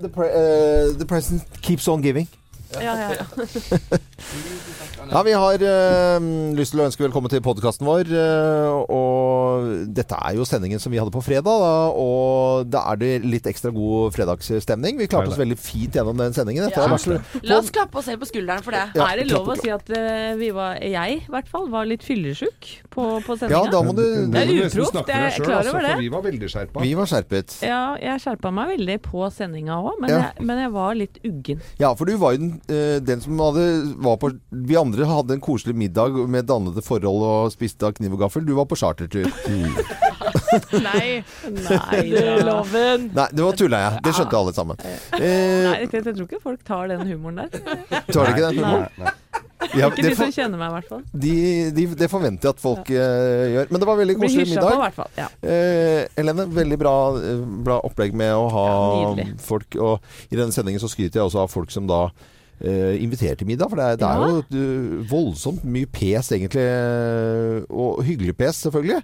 the, pre uh, the present keeps on giving. Ja, ja, ja. Ja, Vi har uh, lyst til å ønske velkommen til podkasten vår. Uh, og dette er jo sendingen som vi hadde på fredag. Da, og da er det litt ekstra god fredagsstemning. Vi klarte oss veldig fint gjennom den sendingen. Ja. La oss klappe oss selv på skulderen for det. Ja, er det lov å si at uh, vi var, jeg i hvert fall, var litt fyllesyk på, på Ja, sendinga? da må du Det er uproft, jeg er klar altså, over det. For vi var veldig skjerpa. Vi var skjerpet. Ja, jeg skjerpa meg veldig på sendinga òg, men, Ja. men jeg var litt uggen. Ja, for du var jo den, eh, den som hadde var på Vi andre hadde en koselig middag med dannede forhold og spiste av kniv og gaffel. Du var på chartertur. Nei. Nei, loven. Nei, det var tulla jeg. Det skjønte alle sammen. Eh, Nei, jeg, tror ikke folk tar den humoren der. tar de ikke den humoren? Nei. Ja, Ikke de som kjenner meg, i hvert fall. de, de, det forventer jeg at folk eh, gjør. Men det var veldig koselig på, middag. hvert. Ja. uh, Helene, veldig bra, uh, bra opplegg med å ha Ja, folk. Og i denne sendingen så skryter jeg også av folk som da eh, inviterer til middag. For det er, det er Ja. jo eh, voldsomt mye pes, egentlig. eh, Og hyggelig pes, selvfølgelig.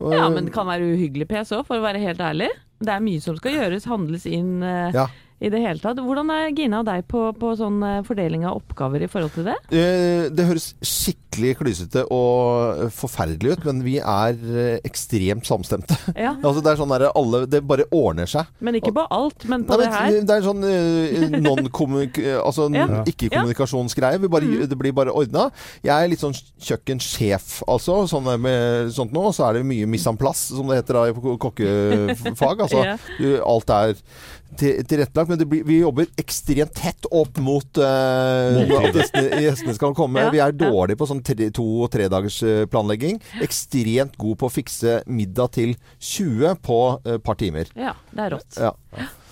Ja, men det kan være uhyggelig pes òg, for å være helt ærlig. Det er mye som skal gjøres, handles inn Ja. I det hele tatt. Hvordan er Gina og deg på, på sånn eh, fordeling av oppgaver i forhold til det? Eh, Det høres skikkelig klysete og forferdelig ut, men vi er eh, ekstremt samstemte. Ja, Altså det er sånn der alle Det bare ordner seg. Men ikke på alt, men på Nei, det her. det er sånn non-kommunik... Altså Ja. ikke-kommunikasjonsgreie. Mm. Det blir bare ordna. Jeg er litt sånn kjøkkensjef, altså. Sånn med sånt nå. Så er det mye mise en place, som det heter da i kokkefag. Altså Ja. alt er tilrettelagt. Men det blir, vi jobber ekstremt tett opp mot uh, at gjestene, gjestene skal komme. Ja, Vi er ja. dårlige på sånn tre, to- og tredagers eh, planlegging. Ekstremt god på å fikse middag til 20 på et et par timer. Ja, det er rått. Ja.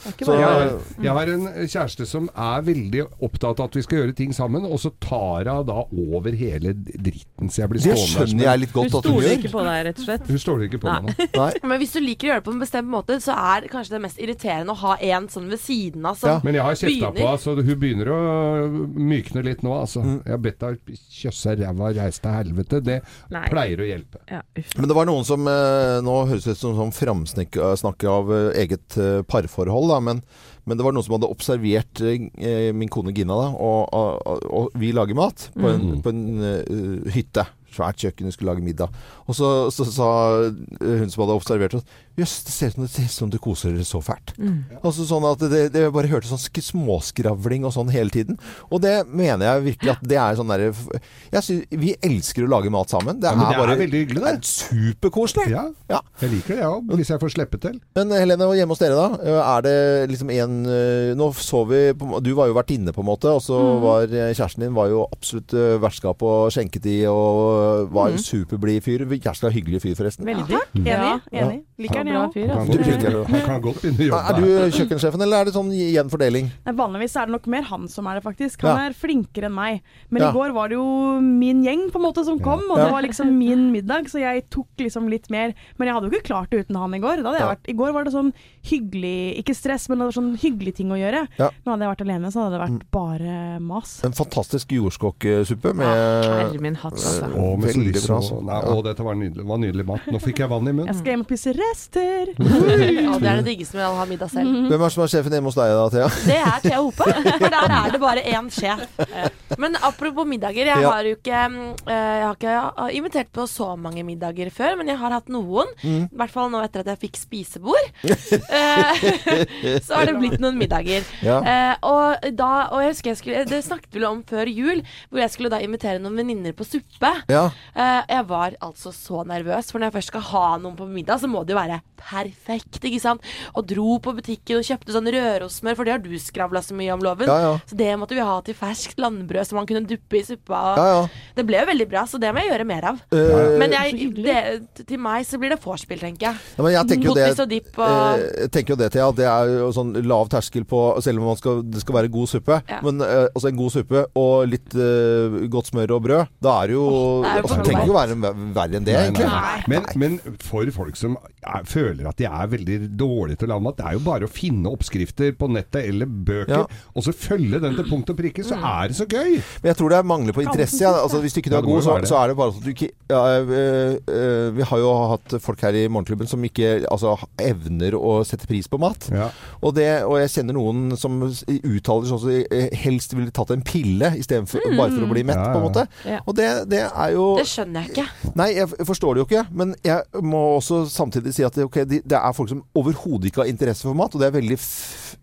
Er Så- Jeg har, jeg har en kjæreste som er veldig opptatt av at vi skal gjøre ting sammen, og så tar hun da over hele dritten. Så jeg blir Det stående skjønner jeg litt Hun godt at hun stoler gjør. ikke på deg, rett og slett. Hun stoler ikke på meg nå. Nei. Men hvis du liker å gjøre det på en bestemt måte, så er kanskje det mest irriterende å ha en sånn ved siden av som Ja. Men jeg har kjefta på henne, så hun begynner å mykne litt nå. Altså. Mm. Jeg har bedt henne kjøsse ræva og reise til helvete. Det Nei. pleier å hjelpe. Ja. Men det var noen som eh, Nå høres det ut som som framsnakk av eh, eget eh, parforhold, da, men, men det var noen som hadde observert eh, min kone Gina, da, og, og, og vi lager mat på en, Mm. på en uh, hytte. Svært kjøkken, vi skulle lage middag. Og så, så sa hun som hadde observert oss Jøss, det ser ut som det som du koser dere så fælt. Mm. Altså sånn at det, det bare hørte sånn sk- småskravling og sånn hele tiden. Og det mener jeg virkelig at det er sånn derre Jeg synes Vi elsker å lage mat sammen. Det Ja, det er bare er veldig hyggelig, det. er superkoselig. Ja, Ja. jeg liker det, jeg òg. Hvis jeg får slippe til. Men Helene, og hjemme hos dere da? Er det liksom en Nå så vi på, Du var jo vertinne på en måte, og så Mhm. var kjæresten din var jo absolutt vertskap og skjenket i og var en Mhm. superblid fyr. Jævla hyggelig fyr, forresten. Veldig. Enig. Ja, enig. Liker den, jeg òg. fyr, Han kan, Du liker godt, han kan godt begynne å jobbe Er du kjøkkensjefen, eller er det sånn jevn fordeling? Vanligvis er det nok mer han som er det, faktisk. Han Ja. er flinkere enn meg. Men Ja. i går var det jo min gjeng på en måte som kom, og det var liksom min middag, så jeg tok liksom litt mer. Men jeg hadde jo ikke klart det uten han i går. Da hadde jeg vært, I går var det sånn hyggelig Ikke stress, men det var sånn hyggelig ting å gjøre. Ja. Men hadde jeg vært alene, så hadde det Mm. vært bare mas. En fantastisk jordskokksuppe med Herre min hatt, altså. Og med og- altså. Ja. å, dette var nydelig, var nydelig mat. Nå fikk jeg vann i munnen. Jeg skal hjem og spise rester. Ja, det er det diggeste med å ha middag selv. Mm. Hvem er det som er sjefen hjemme hos deg da, Thea? Det er Thea Hope, for der er det bare én sjef. Men apropos middager, jeg har jo ikke mm, eh, Jeg har ikke invitert på så mange middager før, men jeg har hatt noen. Mm. I hvert fall nå etter at jeg fikk spisebord. Eh, så har det blitt noen middager. Ja. Eh, og da Og jeg husker jeg skulle Det snakket vi om før jul, hvor jeg skulle da invitere noen venninner på suppe. Ja. Eh, jeg var altså så nervøs, for når jeg først skal ha noen på middag, så må det jo være perfekt, ikke sant? Og dro på butikken og kjøpte sånn rørosmør, for det har du skravla så mye om, Loven. Ja, ja. Så det måtte vi ha til ferskt landbrød som man kunne duppe i suppa. Ja, ja. Det ble jo veldig bra, så det må jeg gjøre mer av. Uh, Men jeg, det, til meg så blir det vorspiel, tenker jeg. Ja, jeg tenker jo det og dipp og eh, Jeg tenker jo det til, ja. Det er jo sånn lav terskel på Selv om man skal, det skal være god suppe. Ja. Men eh, altså en god suppe og litt uh, godt smør og brød, da er det jo det er jo altså, Det trenger jo være verre enn det, Nei, nei. Men, men for folk som er, føler at de er veldig dårlige til å lage mat. Det er jo bare å finne oppskrifter på nettet eller bøker, Ja. og så følge den til punkt og prikke, så er det så gøy! Men jeg tror det er mangler på interesse. Ja. Altså, hvis du ikke er ja, god, så, så er det bare at du ikke ja, øh, øh, Vi har jo hatt folk her i Morgenklubben som ikke altså, evner å sette pris på mat. Ja. Og, det, og jeg kjenner noen som uttaler sånn at de helst ville tatt en pille istedenfor bare for å bli mett, Ja, på en måte. Ja. Og det, det er jo Det skjønner jeg ikke. Nei, jeg forstår det jo ikke. Men jeg må også samtidig si at det, de, det er folk som overhodet ikke har interesse for mat, og det er veldig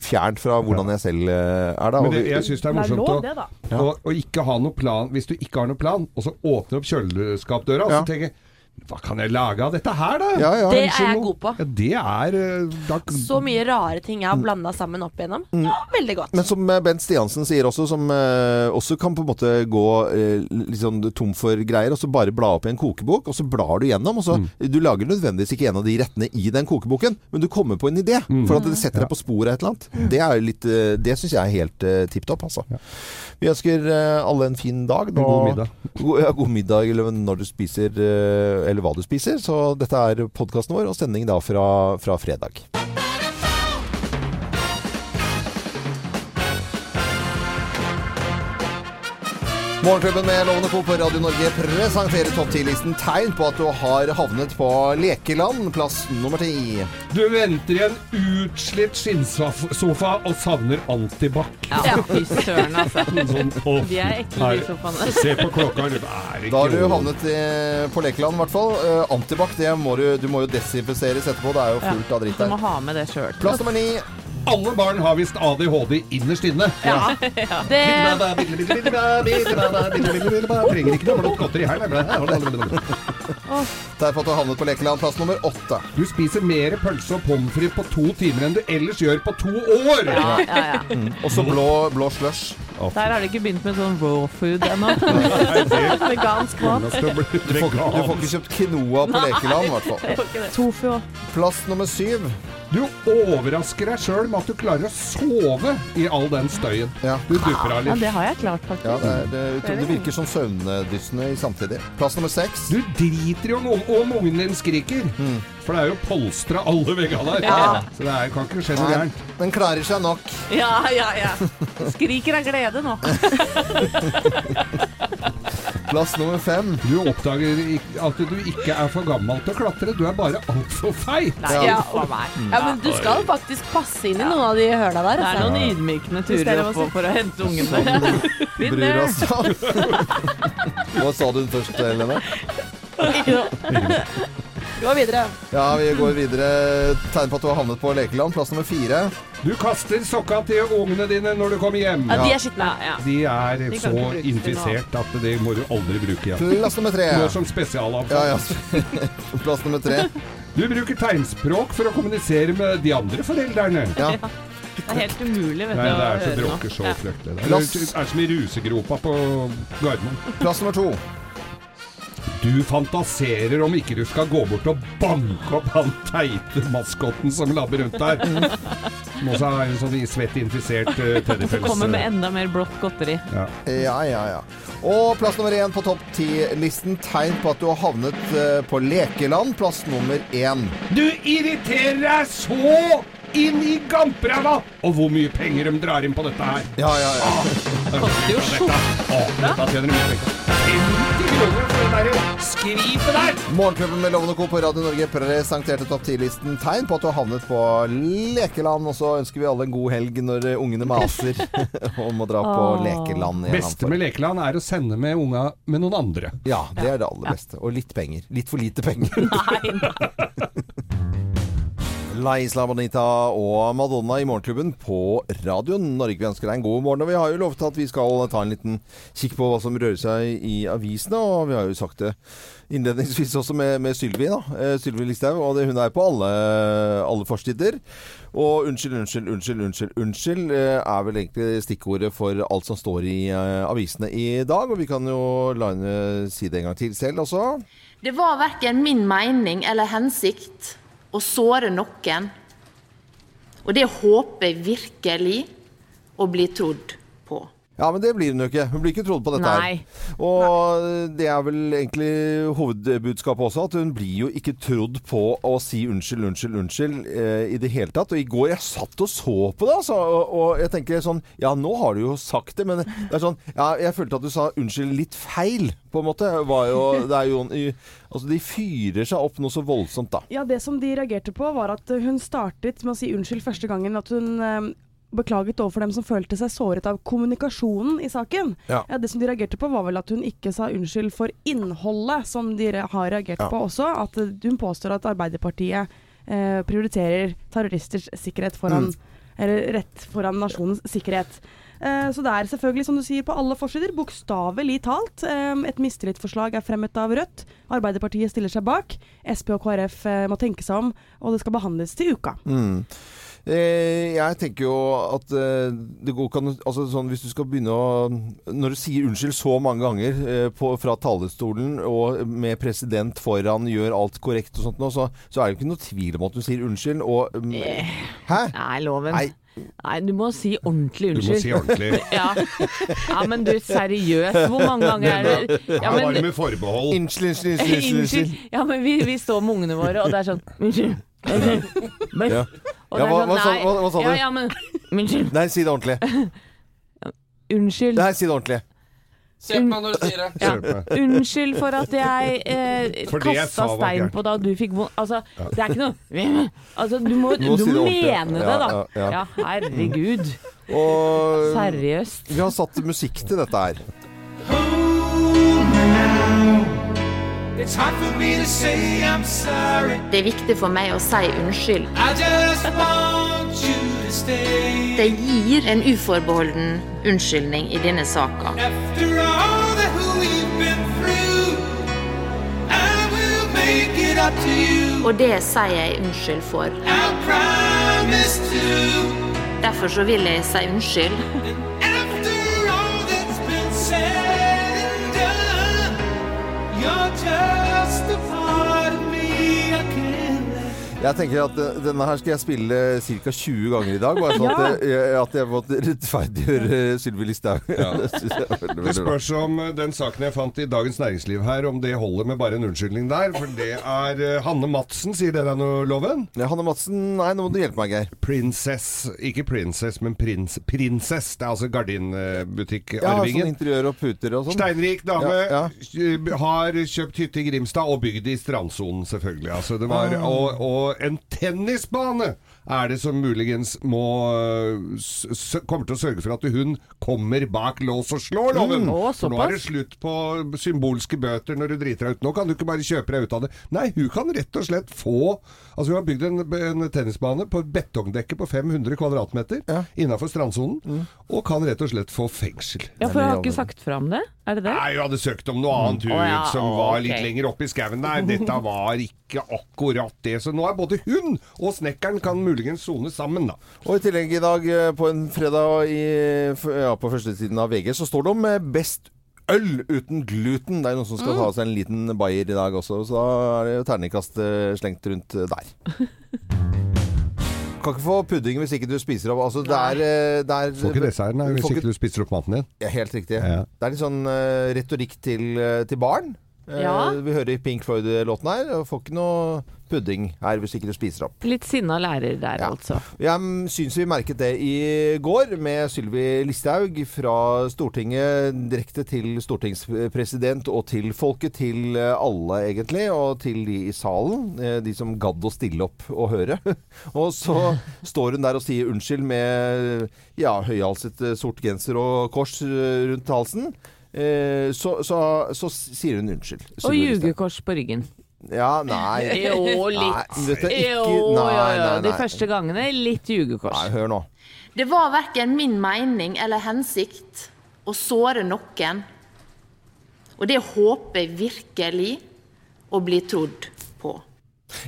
fjernt fra hvordan jeg selv eh, er da. Men det, jeg syns det er Det er morsomt lov, å, det. Å, å ikke ha noe plan Hvis du ikke har noe plan, og så åpner opp kjøleskapdøra, og Ja. så tenker jeg Hva kan jeg lage av dette her, da? Ja, ja. Det er jeg god på. Ja, det er eh, da, Så mye rare ting jeg har blanda sammen opp igjennom. Ja, veldig godt. Men som eh, Bent Stiansen sier også, som eh, også kan på en måte gå eh, litt sånn tom for greier, og så bare bla opp i en kokebok, og så blar du gjennom, og så Du lager nødvendigvis ikke en av de rettene i den kokeboken, men du kommer på en idé, for at det setter deg på sporet av et eller annet. Det er litt Det syns jeg er helt uh, tipp topp, altså. Vi ønsker eh, alle en fin dag. En god middag. God, ja, god middag eller når du spiser, eh, eller hva du spiser. Så dette er podkasten vår, og sending da fra, fra fredag. Morgenklubben med Lovende Co. på Radio Norge presenterer topp 10-listen tegn på at du har havnet på lekeland, plass nummer ti. Du venter i en utslitt skinnsofa og savner antibac. Ja, fy søren, altså. Sånn, å, De er ekle, de sofaene. Se på klokka. Det er ikke Da har du havnet i, på lekeland, i hvert fall. Uh, Antibac det må du, du må jo desinfiseres etterpå. Det er jo fullt av dritt der. Du må ha med det sjøl. Plass nummer ni. Alle barn har visst ADHD innerst inne. Ja. Det Trenger ikke noe blått godteri her. Derfor på at du har havnet på lekeland, plass nummer åtte. Du spiser mer pølse og pommes frites på to timer enn du ellers gjør på to år. Ja, ja, ja. Og så blå, blå slush. Der har de ikke begynt med sånn raw food ennå. Vegansk mat. Du får, ikke- du får ikke kjøpt quinoa på lekeland, i hvert fall. Tofu Plass nummer syv. Du overrasker deg sjøl med at du klarer å sove i all den støyen. Ja. Du dupper av Ja, det har jeg klart, faktisk. Ja, det, er, det, det virker som søvndyssende samtidig. Plass nummer seks. Du driter i om, om ungen din skriker. For det er jo polstra alle veggene der. Ja. Så det er, kan ikke skje noe gærent. Den klarer seg nok. Ja, ja, ja. Skriker av glede nå. Plass nummer fem. Du oppdager at du ikke er for gammel til å klatre. Du er bare altfor feit. Nei, Ja. uff. Ja, men du skal faktisk passe inn i noen av de høla der. Det er Altså. noen ydmykende er turer oppå for å hente ungene. Oss om. Hva sa du først, Helene? Gå videre. Ja, vi går videre. Tegn på at du har havnet på lekeland. Plass nummer fire. Du kaster sokka til ungene dine når du kommer hjem. Ja, de er skitne. Ja. De er De så infisert at det må du aldri bruke igjen. Plass nummer tre. Nå som spesialavfall. Ja, ja. Plass nummer tre. Du bruker tegnspråk for å kommunisere med de andre foreldrene. Ja. Det er helt umulig, vet du, Nei, det er så bråker så fryktelig. Det er, det er som i rusegropa på Gardermoen. Plass nummer to. Du fantaserer om ikke du skal gå bort og banke opp han teite maskotten som labber rundt der. Som også er en sånn svett infisert uh, teddypels. Kommer med enda mer blått godteri. ja. Ja, ja, ja. Og plass nummer én på topp ti-listen. Tegn på at du har havnet uh, på lekeland. Plass nummer én. Du irriterer deg så inn i gampræva! Og hvor mye penger de drar inn på dette her. Ja, ja, ja. Det Koster jo skjorta. dette tjener de mye penger. 50 kroner for det der! Morgenklubben med Lovende Co. på Radio Norge presenterte topp 10-listen tegn på at du har havnet på lekeland. Og så ønsker vi alle en god helg når ungene maser om å dra på oh. lekeland. Beste med lekeland er å sende med unga med noen andre. Ja, det er det aller beste. Og litt penger. Litt for lite penger. La Isla Bonita og Madonna i Morgenklubben på Radio Norge. Vi ønsker deg en god morgen. Og vi har jo lovet at vi skal ta en liten kikk på hva som rører seg i avisene. Og vi har jo sagt det innledningsvis også med, med Sylvi, da. Eh, Sylvi Listhaug. Og det, hun er på alle, alle forsider. Og unnskyld, unnskyld, unnskyld, unnskyld, unnskyld eh, er vel egentlig stikkordet for alt som står i eh, avisene i dag. Og vi kan jo la henne si det en gang til selv også. Det var verken min mening eller hensikt å såre noen. Og det håper jeg virkelig å bli trodd. Ja, men det blir hun jo ikke. Hun blir ikke trodd på dette Nei. her. Og det er vel egentlig hovedbudskapet også, at hun blir jo ikke trodd på å si unnskyld, unnskyld, unnskyld eh, i det hele tatt. Og i går jeg satt og så på det, altså, og, og jeg tenker sånn Ja, nå har du jo sagt det, men det er sånn Ja, jeg følte at du sa unnskyld litt feil, på en måte. Var jo, det er jo i- Altså, de fyrer seg opp noe så voldsomt, da. Ja, Det som de reagerte på, var at hun startet med å si unnskyld første gangen. At hun eh, beklaget overfor dem som følte seg såret av kommunikasjonen i saken. Ja. Det som de reagerte på, var vel at hun ikke sa unnskyld for innholdet, som de har reagert Ja. på også. At eh, hun påstår at Arbeiderpartiet eh, prioriterer terroristers sikkerhet foran Eller rett foran nasjonens sikkerhet. Eh, Så det er selvfølgelig, som du sier, på alle forsider, bokstavelig talt. eh, Et mistillitsforslag er fremmet av Rødt. Arbeiderpartiet stiller seg bak. Sp og KrF må tenke seg om, og det skal behandles til uka. Mm. Eh, jeg tenker jo at eh, det går kan altså sånn Hvis du skal begynne å Når du sier unnskyld så mange ganger eh, på, fra talerstolen, og med president foran gjør alt korrekt og sånt nå, så, så er det ikke noe tvil om at du sier unnskyld. Og mm, Hæ? Nei, loven. Nei. Nei. du må si ordentlig unnskyld. Du må si ordentlig. Ja. ja, men du, seriøst, hvor mange ganger er det ja, Her var det med forbehold. Unnskyld, unnskyld, unnskyld. Ja, men vi, vi står med ungene våre, og det er sånn unnskyld, Ja. Og Ja, hva- sånn, hva sa- hva- hva sa du? Ja, ja, men Unnskyld. Nei, si det ordentlig. Unnskyld. Nei, si det ordentlig. Se på meg når du sier det. Ja. Unnskyld for at jeg eh, For det jeg kasta sa var stein gærent. på da du fikk vondt Altså, det er ikke noe Altså, du må, Du må du si det ordentlig. mene det, da. Ja, ja, ja. Ja, herregud. Og Seriøst. vi har satt musikk til dette her. Det er viktig for meg å si unnskyld. Det gir en uforbeholden unnskyldning i denne saka. Og det sier jeg unnskyld for. Derfor så vil jeg si unnskyld. Yeah. Jeg tenker at eh, denne her skal jeg spille ca. 20 ganger i dag. Bare sånn at, jeg, at jeg måtte rettferdiggjøre Sylvi Listhaug. Det veldig, Det spørs om eh, den saken jeg fant i Dagens Næringsliv her, om det holder med bare en unnskyldning der. For det er eh, Hanne Madsen, sier det deg noe, Loven? Ja, Hanne Madsen, nei, nå må du hjelpe meg, Geir. Princess. Ikke Princess, men prins, Princess. Det er altså Ja, gardinbutikk-arvingen. sånn interiør og puter og sånn. Steinrik dame Ja, har kjøpt hytte i Grimstad og bygd i strandsonen, selvfølgelig. Altså, det var, Ah. og, og en tennisbane er det som muligens må øh, s s kommer til å sørge for at hun kommer bak lås og slår, loven. Å, for nå er det slutt på symbolske bøter når du driter deg ut. Nå kan du ikke bare kjøpe deg ut av det. Nei, hun kan rett og slett få Altså, hun har bygd en, en tennisbane på et betongdekke på 500 kvadratmeter Ja. innenfor strandsonen, og kan rett og slett få fengsel. Ja, for jeg har ikke sagt fra om det. Er det det? Nei, hun hadde søkt om noe annet hun Å ja, som å, var ok. litt lenger oppe i skauen der. Dette var ikke akkurat det. Så nå er både hun og snekkeren kan muligens sone sammen, da. Og i tillegg i dag eh, på en fredag i, f- ja, på førstesiden av VG så står det om eh, best øl uten gluten. Det er noen som skal ta seg en liten bayer i dag også, så da er det jo terningkast eh, slengt rundt eh, der. Kan ikke få pudding hvis ikke du spiser opp. Altså, det er, eh, det er Får ikke desserten hvis ikke du spiser opp maten din. Ja, helt riktig. Ja. Det er litt sånn uh, retorikk til, eh, til barn. Eh, Ja. Vi hører Pink Floyd-låten her, og får ikke noe pudding her hvis ikke du spiser opp. Litt sinna lærer der, Ja. altså. Jeg syns vi merket det i går med Sylvi Listhaug fra Stortinget direkte til stortingspresident og til folket. Til eh, alle, egentlig, og til de i salen. eh, De som gadd å stille opp og høre. og så står hun der og sier unnskyld med ja, høyhalset sort genser og kors rundt halsen. Eh, Så, så, så sier hun unnskyld. Og jugekors ljugekors på ryggen. Ja, nei. Jo, litt. Nei, ikke, Jo, nei, nei, De første gangene litt ljugekors. Nei, hør nå. Det var verken min mening eller hensikt å såre noen. Og det håper jeg virkelig å bli trodd.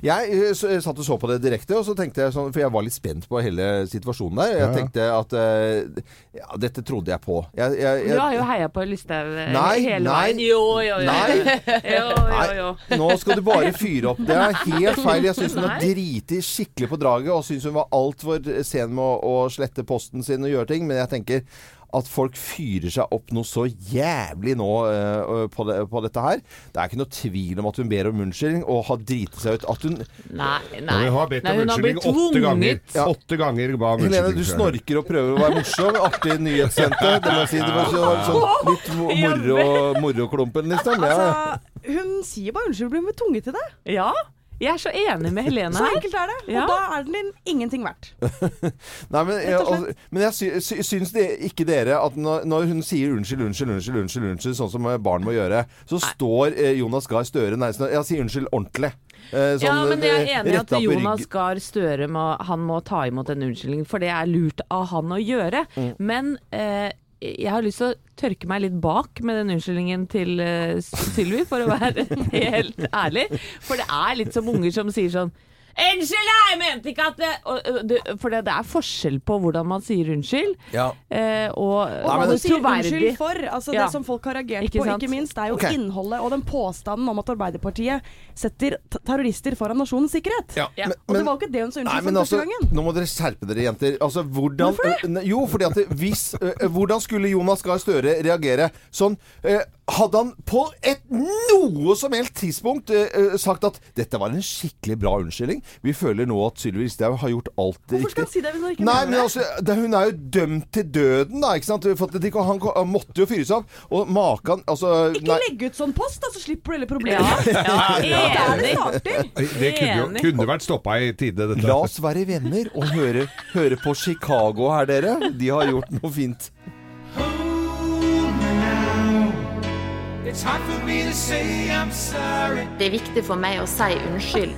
Jeg eh, satt og så på det direkte, og så tenkte jeg sånn, for jeg var litt spent på hele situasjonen der. Jeg tenkte at eh, ja, dette trodde jeg på. Jeg, jeg, Du har jo heia på Listhaug eh, Nei, hele nei. veien. Jo, jo, jo. Nei. jo, jo, jo. nå skal du bare fyre opp. Det er helt feil. Jeg syns hun har Nei. driti skikkelig på draget, og syns hun var altfor sen med å, å slette posten sin og gjøre ting. Men jeg tenker at folk fyrer seg opp noe så jævlig nå uh, på, det, på dette her. Det er ikke noe tvil om at hun ber om unnskyldning og har driti seg ut. At hun Nei, nei. hun har bedt nei om unnskyldning åtte ganger. Ja. Åtte ganger ba om Helene, du snorker og prøver å være morsom. Artig nyhetssendte. Det må jeg si. Det var så- sånn litt mo- moro, moroklumpen, liksom. Ja. Altså, hun sier bare unnskyld, blir tunge til det. Ja, jeg er så enig med Helene Så enkelt er det. Ja. Og da er den ingenting verdt. Nei, men, jeg, og altså, men jeg sy, sy, syns det, ikke dere at når, når hun sier unnskyld, unnskyld, unnskyld, unnskyld, unnskyld sånn som barn må gjøre, så står eh, Jonas Gahr Støre nærmest Jeg sier unnskyld ordentlig. Eh, Ja, sånn, men jeg er eh, enig i at Jonas. Gahr Støre må, han må ta imot en unnskyldning, for det er lurt av han å gjøre. Mm. Men eh, jeg har lyst til å tørke meg litt bak med den unnskyldningen til uh, Sylvi, for å være helt ærlig. For det er litt som unger som sier sånn Unnskyld, jeg mente ikke at det og, du, For det, det er forskjell på hvordan man sier unnskyld, Ja. eh, og, Og hva man du sier troverdig. unnskyld for, altså Ja. det som folk har reagert Ikke på, sant? ikke minst, er jo Ok. innholdet og den påstanden om at Arbeiderpartiet setter t- terrorister foran nasjonens sikkerhet. Ja, Ja. men- Og det var jo ikke det hun sa Nei, unnskyld men for altså, første gangen. nå må dere skjerpe dere, jenter. Altså, hvordan, Hvorfor det? jo, fordi at hvis eh, Hvordan skulle Jonas Gahr Støre reagere? Sånn eh, Hadde han på et noe som helst tidspunkt eh, eh, sagt at dette var en skikkelig bra unnskyldning Vi føler nå at Sylvi Listhaug har gjort alt Hvorfor skal han si det hvis han ikke Nei, mener men altså, det, Hun er jo dømt til døden, da. ikke sant? For at de, han, han måtte jo fyres av. Og maken altså, Ikke nei. legge ut sånn post, da, så slipper du hele problemet. ja, Det er det enig. starter. Det kunne, jo, kunne vært stoppa i tide, dette. La oss være venner og høre, høre på Chicago her, dere. De har gjort noe fint. Det er viktig for meg å si unnskyld.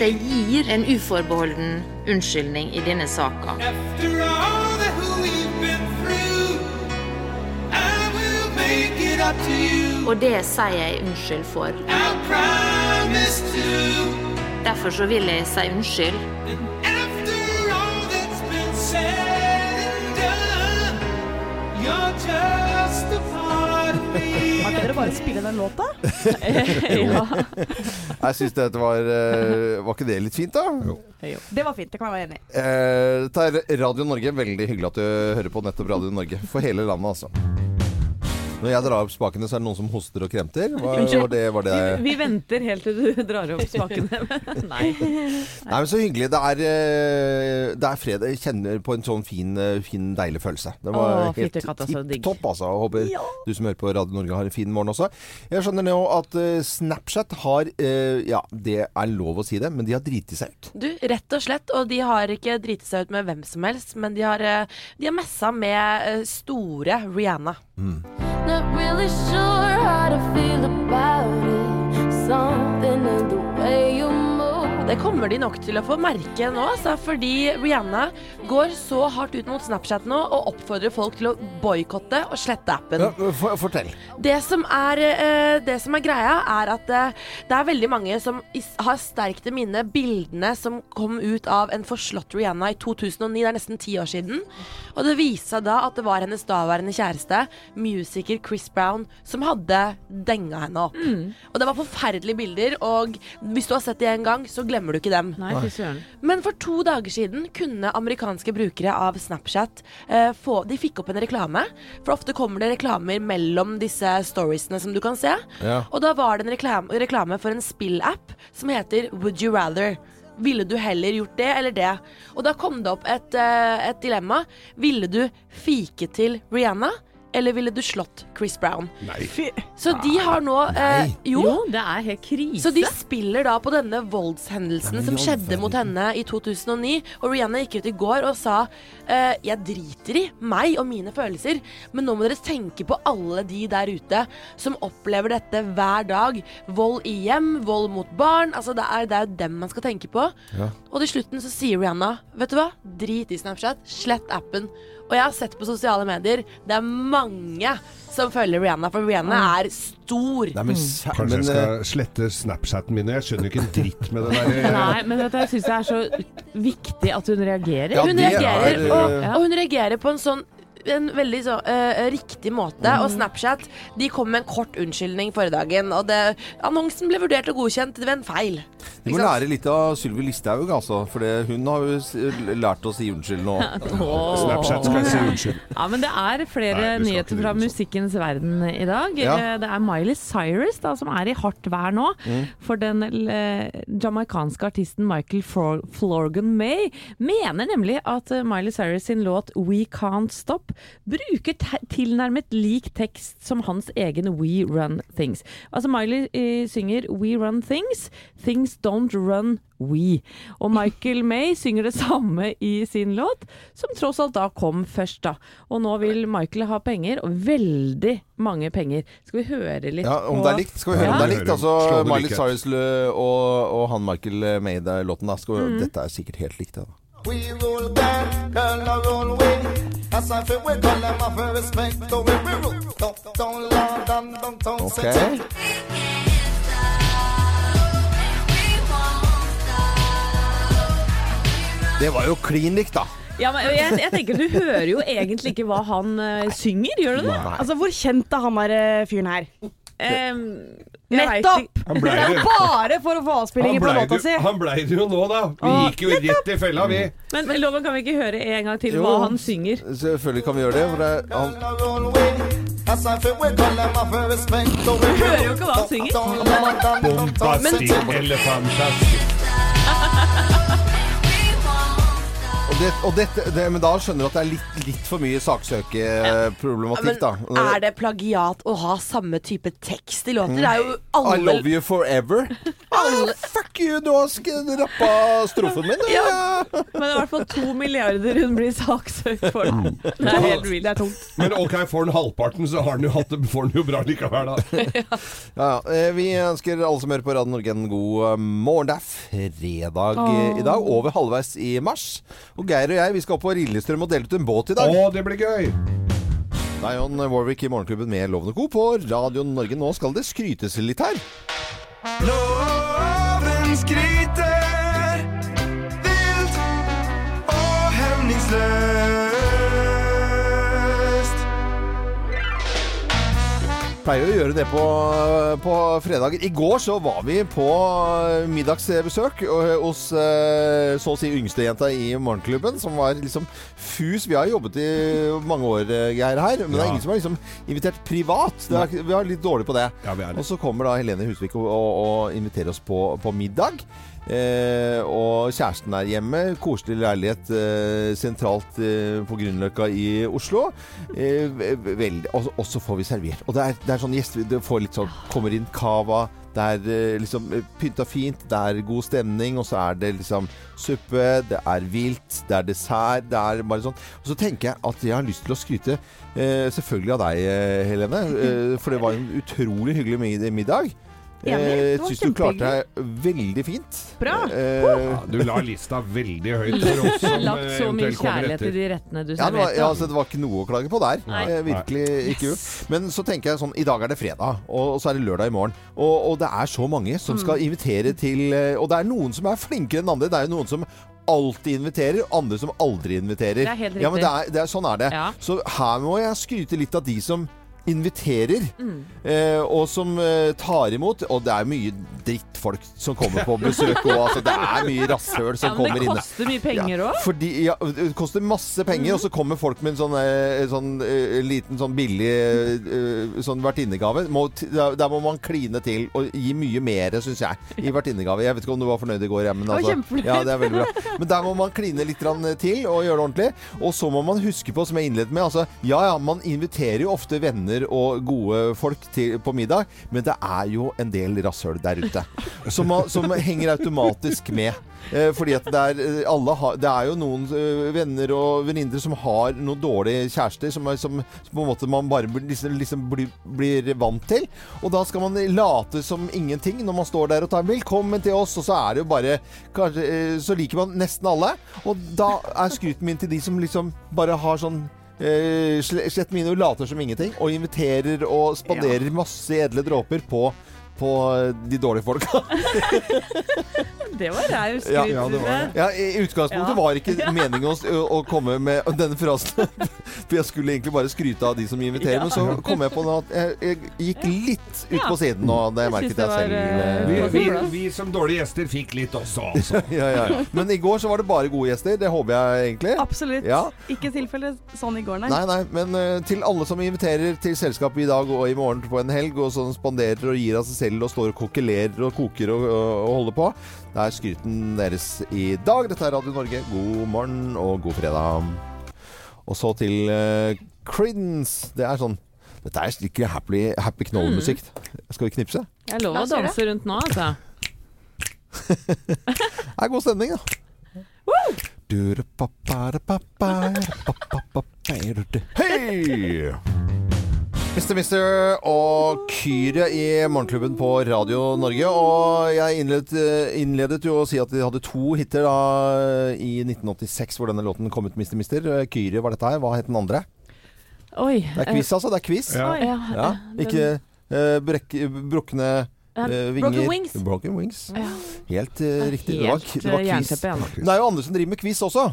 Det gir en uforbeholden unnskyldning i denne saka. Og det sier jeg unnskyld for. Derfor så vil jeg si unnskyld. Bare spille den låta? ja. Jeg syns dette var eh, Var ikke det litt fint, da? Det var fint, det kan jeg være enig i. Eh, Dette er Radio Norge. Veldig hyggelig at du hører på nettopp Radio Norge. For hele landet, altså. Når jeg drar opp spakene, så er det noen som hoster og kremter. Var, var det, var det Vi venter helt til du drar opp spakene. Nei. Nei, men Så hyggelig. Det er, eh, det er fredag. Jeg kjenner på en sånn fin, eh, fin deilig følelse. Det var Åh, helt tipp topp, altså. Jeg håper du som hører på Radio Norge har en fin morgen også. Jeg skjønner nå at eh, Snapchat har Ja, det er lov å si det, men de har driti seg ut. Du, rett og slett. Og de har ikke driti seg ut med hvem som helst, men de har, de har messa med store Rihanna. Not really sure how to feel about it. Something Det kommer de nok til å få merke nå, altså, fordi Rihanna går så hardt ut mot Snapchat nå og oppfordrer folk til å boikotte og slette appen. Ja, for, fortell. Det som er, eh, det som er greia, er at eh, det er veldig mange som har sterkt i minne bildene som kom ut av en forslått Rihanna i 2009. Det er nesten ti år siden. Og det viste seg da at det var hennes daværende kjæreste, musiker Chris Brown, som hadde denga henne opp. Og det var forferdelige bilder, og hvis du har sett det en gang, så glemmer du ikke dem. Nei, fy søren. Men for to dager siden kunne amerikanske brukere av Snapchat eh, få De fikk opp en reklame. For ofte kommer det reklamer mellom disse storiesene som du kan se. Ja. Og da var det en reklame, reklame for en spillapp som heter Would you rather. Ville du heller gjort det eller det? Og da kom det opp et, eh, et dilemma. Ville du fike til Rihanna? Eller ville du slått Chris Brown? Nei. Så de har nå eh, Jo, det er helt krise. så de spiller da på denne voldshendelsen Nei, som skjedde mot henne i 2009. Og Rihanna gikk ut i går og sa eh, Jeg driter i meg og mine følelser, men nå må dere tenke på alle de der ute som opplever dette hver dag. Vold i hjem, vold mot barn. Altså Det er, det er jo dem man skal tenke på. Ja. Og til slutten så sier Rihanna Vet du hva? Drit i Snapchat. Slett appen. Og jeg har sett på sosiale medier, det er mange som følger Rihanna, for Rihanna er stor. Nei, men, sæ- Kanskje men, jeg eh, skal slette Snapchaten min. Jeg skjønner ikke en dritt med det der. eh, Nei, men vet du, jeg syns det er så viktig at hun reagerer. Ja, hun reagerer, er, og, eh, og hun reagerer på en sånn en veldig så, uh, riktig måte. Og Snapchat de kom med en kort unnskyldning forrige dagen. Og det, annonsen ble vurdert og godkjent ved en feil. Vi må lære litt av Sylvi Listhaug, altså. For hun har jo lært å si unnskyld nå. Snapchat skal si unnskyld. Ja, men det er flere Nei, nyheter fra musikkens verden i dag. Ja. Eh, Det er Miley Cyrus da, som er i hardt vær nå. Mm. For den eh, jamaicanske artisten Michael Flor Florgan May mener nemlig at Miley Cyrus sin låt We Can't Stop bruker te tilnærmet lik tekst som hans egen We Run Things. Altså Miley eh, synger We Run Things, Things Don't Run We. Og Michael May synger det samme i sin låt, som tross alt da kom først, da. Og nå vil Michael ha penger, og veldig mange penger. Skal vi høre litt Ja, om det er likt, skal vi høre Ja. om det er likt. Altså, Miley. Cyrus og, og han Michael May-låten. da. Skal vi- Dette er sikkert helt likt. Da. We roll back, and I roll away. As I feel we call them off respect. to we we roll down, down, Lord, and downtown Okay. Det var jo klin likt, da. Ja, men jeg, jeg tenker Du hører jo egentlig ikke hva han uh, synger, gjør du det? Altså, hvor kjent er han der uh, fyren her? Vet Nettopp! Han ble Det er bare for å få avspilling avspillinger på låta si. han blei det jo nå, da. Vi gikk jo rett i fella, vi. Men Loven, kan vi ikke høre en gang til Jo. hva han synger? Selvfølgelig kan vi gjøre det. For det han, Du hører jo ikke hva han synger. Bombastisk city. Det, og dette, det, men da skjønner du at det er litt, litt for mye saksøkeproblematikk, da. Men er det plagiat å ha samme type tekst i låter? Det er jo I love you forever. Alle- Ah, fuck you, du har rappa strofen min. Ja. Ja. Men det er i hvert fall to milliarder hun blir saksøkt for. Det er helt vilt. Det er tungt. Men ok, får han halvparten, så har han jo hatt det får han jo bra likevel, da. Ja, ja. Eh, Vi ønsker alle som hører på Radio Norge en god eh, morgen. Det er fredag oh. i dag, over halvveis i mars. Og Geir og jeg vi skal opp på Lillestrøm og dele ut en båt i dag. Å, det blir gøy! Det er John Warwick i Morgenklubben med Lovende Co. på Radio Norge. Nå skal det skrytes litt her. Loven skryter Pleier å gjøre det på, på fredager. I går så var vi på middagsbesøk eh, hos eh, så å si yngstejenta i morgenklubben, som var liksom fus. Vi har jobbet i mange år, eh, Geir, her, men det er ingen som har liksom invitert privat. Det er, vi er litt dårlige på det. Ja. Og så kommer da Helene Husvik og, og, og inviterer oss på, på middag. Eh, og kjæresten er hjemme. Koselig leilighet eh, sentralt eh, på Grünerløkka i Oslo. Eh, ve- og, og så får vi servert. Og det er, det er sånn gjester Det får litt sånn Kommer inn cava. Det er eh, liksom eh, pynta fint, det er god stemning, og så er det liksom suppe, det er vilt, det er dessert, det er bare sånn. Og så tenker jeg at jeg har lyst til å skryte selvfølgelig av deg, Helene. For det var en utrolig hyggelig middag. Enig. Eh, Jeg syns du klarte deg veldig fint. Bra. Eh, Ja, du la lista veldig høyt for oss som Lagt eh, så mye kjærlighet i de rettene du ja, det, var, ja, altså, det var ikke noe å klage på der. Nei. Eh, virkelig ikke. Men så tenker jeg sånn I dag er det fredag, og, så er det lørdag i morgen. Og, og det er så mange som Mm. skal invitere til eh, Og det er noen som er flinkere enn andre. Det er jo noen som alltid inviterer, andre som aldri inviterer. Det er helt Ja, men det er, det er, sånn er det. Ja. Så her må jeg skryte litt av de som inviterer, Mm. eh, og som eh, tar imot. Og det er mye drittfolk som kommer på besøk òg. Altså, det er mye rasshøl som Ja, men det det inne. koster mye penger òg. Fordi, ja, det koster masse penger, og så kommer folk med en sånn, eh, sånn eh, liten sånn billig eh, sånn vertinnegave. Må, Der der må man kline til og gi mye mer, syns jeg, i vertinnegave. Jeg vet ikke om du var fornøyd i går, ja, men altså, ja, det er veldig bra. Men der må man kline litt til og gjøre det ordentlig. Og så må man huske på, som jeg innledet med, altså ja ja, man inviterer jo ofte venner og gode folk til, på middag, men det er jo en del rasshøl der ute. Som, som henger automatisk med. Eh, fordi at det er, eh, har, det er jo noen eh, venner og venninner som har noen dårlige kjærester som, som, som på en måte man bare liksom, liksom blir, blir vant til. Og da skal man late som ingenting når man står der og tar 'velkommen til oss', og så er det jo bare kanskje, eh, Så liker man nesten alle. Og da er skryten min til de som liksom bare har sånn eh, sle- slett mine og later som ingenting, og inviterer og spanderer masse edle dråper på på de dårlige folka. Det var raust. Ja, ja, det var det. Ja, I utgangspunktet Ja. var ikke meningen å, å, komme med denne frasen. For jeg skulle egentlig bare skryte av de som inviterer, Ja. men så kom jeg på at jeg, jeg gikk litt ut Ja. på siden, nå. det Jeg merket jeg selv. var, eh, eh, Vi, vi, vi som dårlige gjester fikk litt også, altså. ja, ja, ja. Men i går så var det bare gode gjester. Det håper jeg egentlig. Absolutt. Ja. Ikke tilfelle sånn i går, nei. Nei, nei, men uh, til alle som inviterer til selskapet i dag og i morgen på en helg, og som spanderer og gir av seg selv og står og kokkelerer og koker og, og, holder på, det er skryten deres i dag. Dette er Radio Norge. God morgen og god fredag. Og så til uh, Creedence. Det er sånn Dette er skikkelig happy, happy knoll-musikk. Skal vi knipse? Jeg lover lov å danse rundt nå, altså. Det er god stemning, da. Hei! Mr. Mister og Kyrie i Morgenklubben på Radio Norge. Og jeg innledet, innledet jo å si at de hadde to hiter da i 1986 hvor denne låten kom ut, Mr. Mister. Kyrie var dette her. Hva het den andre? Oi. Det er quiz, altså. Det er quiz. Ja. Ja, Ja, ikke uh, brekk, brukne Uh, eh, Broken vinger. Wings. Broken Wings. Ja. Helt uh, riktig. Det var, Helt det var eh, quiz. det er jo andre som driver med quiz også.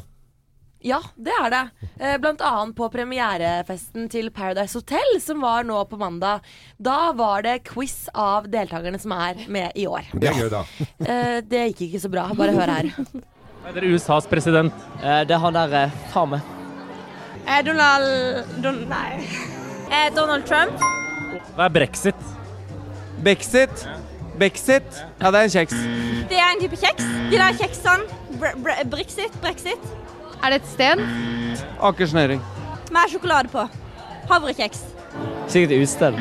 Ja, det er det. Eh, Blant annet på premierefesten til Paradise Hotel, som var nå på mandag. Da var det quiz av deltakerne som er med i år. Det er gøy, da. Eh, Det gikk ikke så bra. Bare hør her. Er dere USAs president? det er han der eh, faen meg. Donald Don, Nei. Eh, Donald Trump. Hva er brexit? Brexit. Brexit. Ja, det er en kjeks. Det er en type kjeks. De der kjeksene. Br br Brexit. Brexit. Er det et sted? Akersnøring. Med sjokolade på. Havrekjeks. Sikkert utested.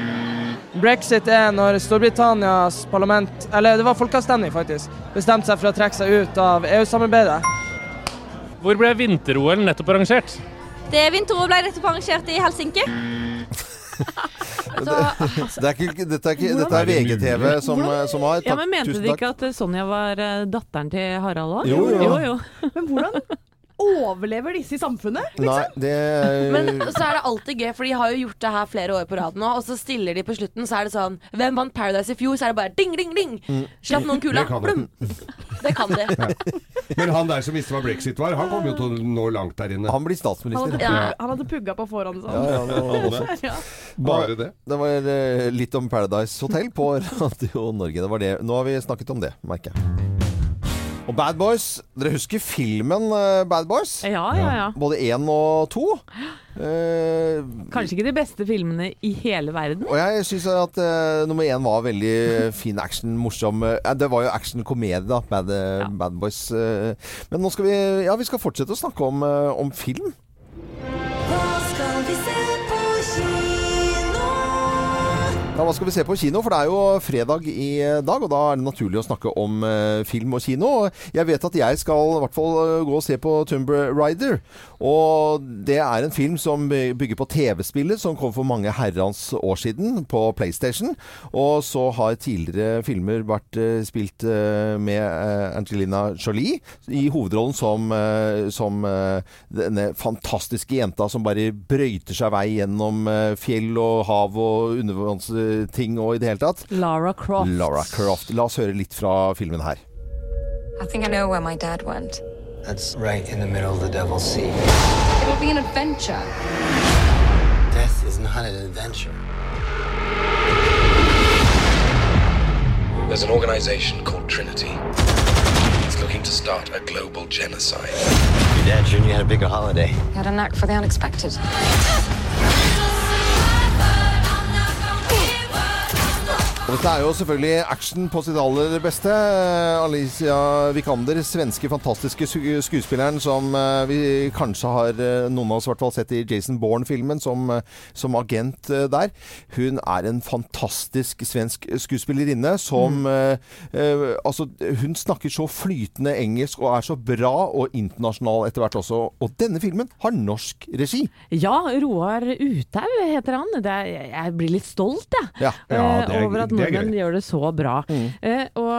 Brexit er når Storbritannias parlament Eller det var folkeavstemning, faktisk. Bestemte seg for å trekke seg ut av EU-samarbeidet. Hvor ble vinter-OL nettopp arrangert? Det vinter-OL ble nettopp arrangert i Helsinki. Altså, Det er ikke, dette er, ikke, dette er VGTV som, som har. Ja, men Mente Tusen de ikke at eh, Sonja var eh, datteren til Harald òg? Jo, jo. jo, jo. Men hvordan overlever disse i samfunnet? Nei, det Men så er det alltid gøy, for de har jo gjort det her flere år på rad nå. Og så stiller de på slutten, så er det sånn Hvem vant Paradise i fjor? Så er det bare ding, ding, ding. Slapp noen kula. Det kan de. Blum. Det kan de. Men han der som visste hva brexit var, han kommer jo til å nå langt der inne. Han blir Han statsminister. hadde, Ja. han hadde pugga på forhånd. Sånn. Ja, ja, det var også. Ja. Bare det. Det var eh, litt om Paradise Hotel på Radio Norge. Det var det. Nå har vi snakket om det, merker jeg. Og Bad Boys. Dere husker filmen eh, Bad Boys? Ja, ja, ja. Både én og to. Eh, Kanskje ikke de beste filmene i hele verden. og jeg syns at eh, nummer én var veldig fin action, morsom. Eh, det var jo action-komedie, da. Bad, eh, Ja. Bad Boys. eh. men nå skal vi Ja, vi skal fortsette å snakke om, om film. Ja, Hva skal vi se på kino? For det er jo fredag i dag, og da er det naturlig å snakke om eh, film og kino. Jeg vet at jeg skal i hvert fall eh, gå og se på Tomb Raider. Og det er en film som bygger på TV-spillet som kom for mange herrans år siden på PlayStation. Og så har tidligere filmer vært eh, spilt med Angelina Jolie i hovedrollen som, som denne fantastiske jenta som bare brøyter seg vei gjennom fjell og hav og undervannsting og i det hele tatt. Lara Croft. Lara Croft. La oss høre litt fra filmen her. I think I know where my dad went. That's right in the middle of the Devil's Sea. It'll be an adventure. Death is not an adventure. There's an organization called Trinity. It's looking to start a global genocide. Your dad sure knew you had a bigger holiday. He had a knack for the unexpected. Og dette er jo selvfølgelig action på sitt aller beste. Alicia Vikander, svenske fantastiske skuespilleren som eh, vi kanskje har, eh, noen av oss hvert fall, sett i Jason Bourne-filmen som, eh, som agent der. Hun er en fantastisk svensk skuespillerinne som mm. eh, Altså, hun snakker så flytende engelsk og er så bra og internasjonal etter hvert også. Og denne filmen har norsk regi. Ja, Roar Uthaug heter han. Det er, jeg blir litt stolt, jeg. Ja. Eh, over at Det nordmenn gjør det så bra. Eh, og